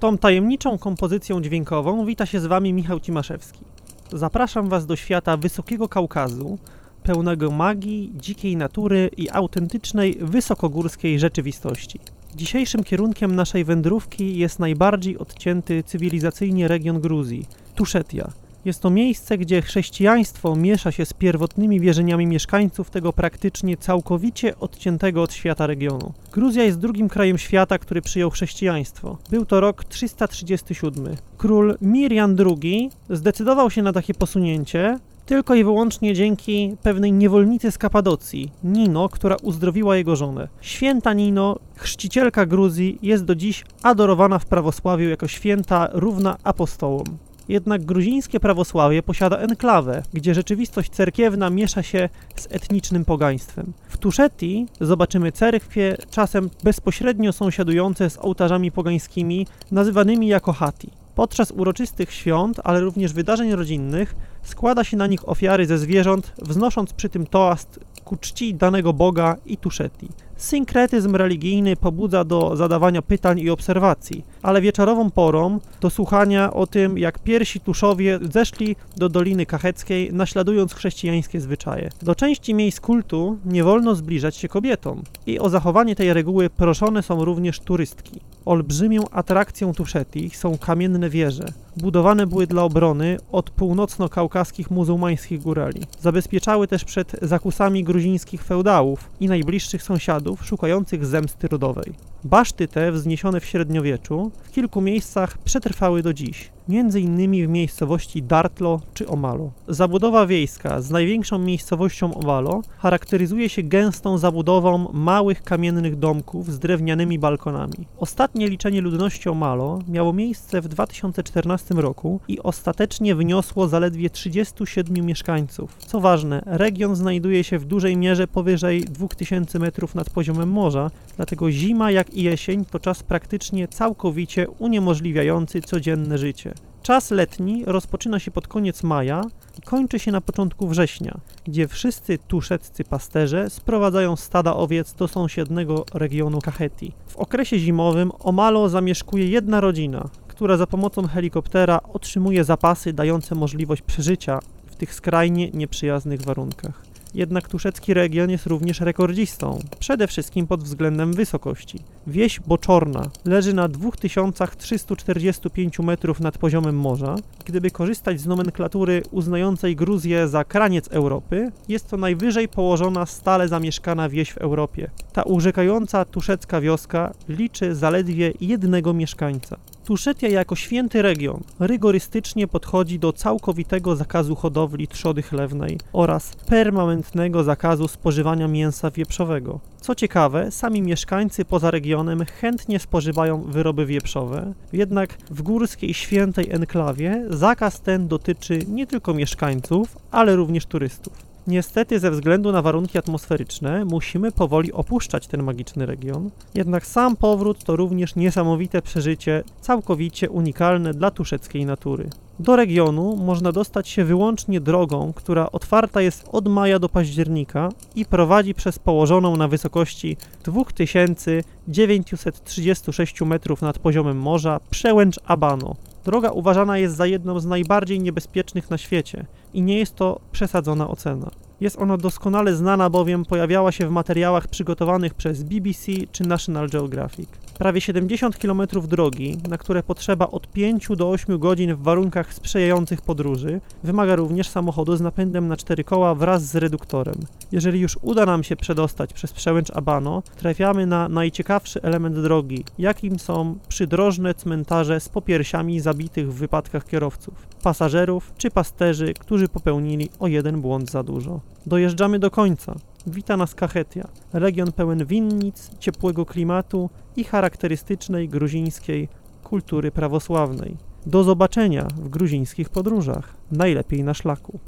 Tą tajemniczą kompozycją dźwiękową wita się z Wami Michał Cimaszewski. Zapraszam Was do świata Wysokiego Kaukazu, pełnego magii, dzikiej natury i autentycznej, wysokogórskiej rzeczywistości. Dzisiejszym kierunkiem naszej wędrówki jest najbardziej odcięty cywilizacyjnie region Gruzji Tuszetia. Jest to miejsce, gdzie chrześcijaństwo miesza się z pierwotnymi wierzeniami mieszkańców tego praktycznie całkowicie odciętego od świata regionu. Gruzja jest drugim krajem świata, który przyjął chrześcijaństwo. Był to rok 337. Król Mirjan II zdecydował się na takie posunięcie, tylko i wyłącznie dzięki pewnej niewolnicy z Kapadocji, Nino, która uzdrowiła jego żonę. Święta Nino, chrzcicielka Gruzji, jest do dziś adorowana w prawosławiu jako święta równa apostołom. Jednak gruzińskie prawosławie posiada enklawę, gdzie rzeczywistość cerkiewna miesza się z etnicznym pogaństwem. W Tuszetii zobaczymy cerkwie, czasem bezpośrednio sąsiadujące z ołtarzami pogańskimi, nazywanymi jako hati. Podczas uroczystych świąt, ale również wydarzeń rodzinnych, składa się na nich ofiary ze zwierząt, wznosząc przy tym toast ku czci danego Boga i Tuszetii. Synkretyzm religijny pobudza do zadawania pytań i obserwacji, ale wieczorową porą do słuchania o tym, jak pierwsi Tuszowie zeszli do Doliny Kacheckiej, naśladując chrześcijańskie zwyczaje. Do części miejsc kultu nie wolno zbliżać się kobietom i o zachowanie tej reguły proszone są również turystki. Olbrzymią atrakcją Tuszetii są kamienne wieże. Budowane były dla obrony od północno-kaukaskich muzułmańskich górali. Zabezpieczały też przed zakusami gruzińskich feudałów i najbliższych sąsiadów szukających zemsty rodowej. Baszty te, wzniesione w średniowieczu, w kilku miejscach przetrwały do dziś, innymi w miejscowości Dartlo czy Omalo. Zabudowa wiejska z największą miejscowością Omalo charakteryzuje się gęstą zabudową małych kamiennych domków z drewnianymi balkonami. Ostatnie liczenie ludności Omalo miało miejsce w 2014 roku i ostatecznie wyniosło zaledwie 37 mieszkańców. Co ważne, region znajduje się w dużej mierze powyżej 2000 metrów nad poziomem morza, dlatego zima jak i jesień to czas praktycznie całkowicie uniemożliwiający codzienne życie. Czas letni rozpoczyna się pod koniec maja i kończy się na początku września, gdzie wszyscy tuszeccy pasterze sprowadzają stada owiec do sąsiedniego regionu Kacheti. W okresie zimowym Omalo zamieszkuje jedna rodzina, która za pomocą helikoptera otrzymuje zapasy dające możliwość przeżycia w tych skrajnie nieprzyjaznych warunkach. Jednak tuszecki region jest również rekordzistą, przede wszystkim pod względem wysokości. Wieś Boczorna leży na 2345 metrów nad poziomem morza. Gdyby korzystać z nomenklatury uznającej Gruzję za kraniec Europy, jest to najwyżej położona stale zamieszkana wieś w Europie. Ta urzekająca tuszecka wioska liczy zaledwie jednego mieszkańca. Tuszetia jako święty region rygorystycznie podchodzi do całkowitego zakazu hodowli trzody chlewnej oraz permanentnego zakazu spożywania mięsa wieprzowego. Co ciekawe, sami mieszkańcy poza regionem chętnie spożywają wyroby wieprzowe, jednak w górskiej świętej enklawie zakaz ten dotyczy nie tylko mieszkańców, ale również turystów. Niestety, ze względu na warunki atmosferyczne, musimy powoli opuszczać ten magiczny region. Jednak sam powrót to również niesamowite przeżycie, całkowicie unikalne dla tuszeckiej natury. Do regionu można dostać się wyłącznie drogą, która otwarta jest od maja do października i prowadzi przez położoną na wysokości 2936 metrów nad poziomem morza przełęcz Abano. Droga uważana jest za jedną z najbardziej niebezpiecznych na świecie i nie jest to przesadzona ocena. Jest ona doskonale znana, bowiem pojawiała się w materiałach przygotowanych przez BBC czy National Geographic. Prawie 70 km drogi, na które potrzeba od 5 do 8 godzin w warunkach sprzyjających podróży, wymaga również samochodu z napędem na cztery koła wraz z reduktorem. Jeżeli już uda nam się przedostać przez przełęcz Abano, trafiamy na najciekawszy element drogi, jakim są przydrożne cmentarze z popiersiami zabitych w wypadkach kierowców, pasażerów czy pasterzy, którzy popełnili o jeden błąd za dużo. Dojeżdżamy do końca. Wita nas Kachetia, region pełen winnic, ciepłego klimatu i charakterystycznej gruzińskiej kultury prawosławnej. Do zobaczenia w gruzińskich podróżach, najlepiej na szlaku.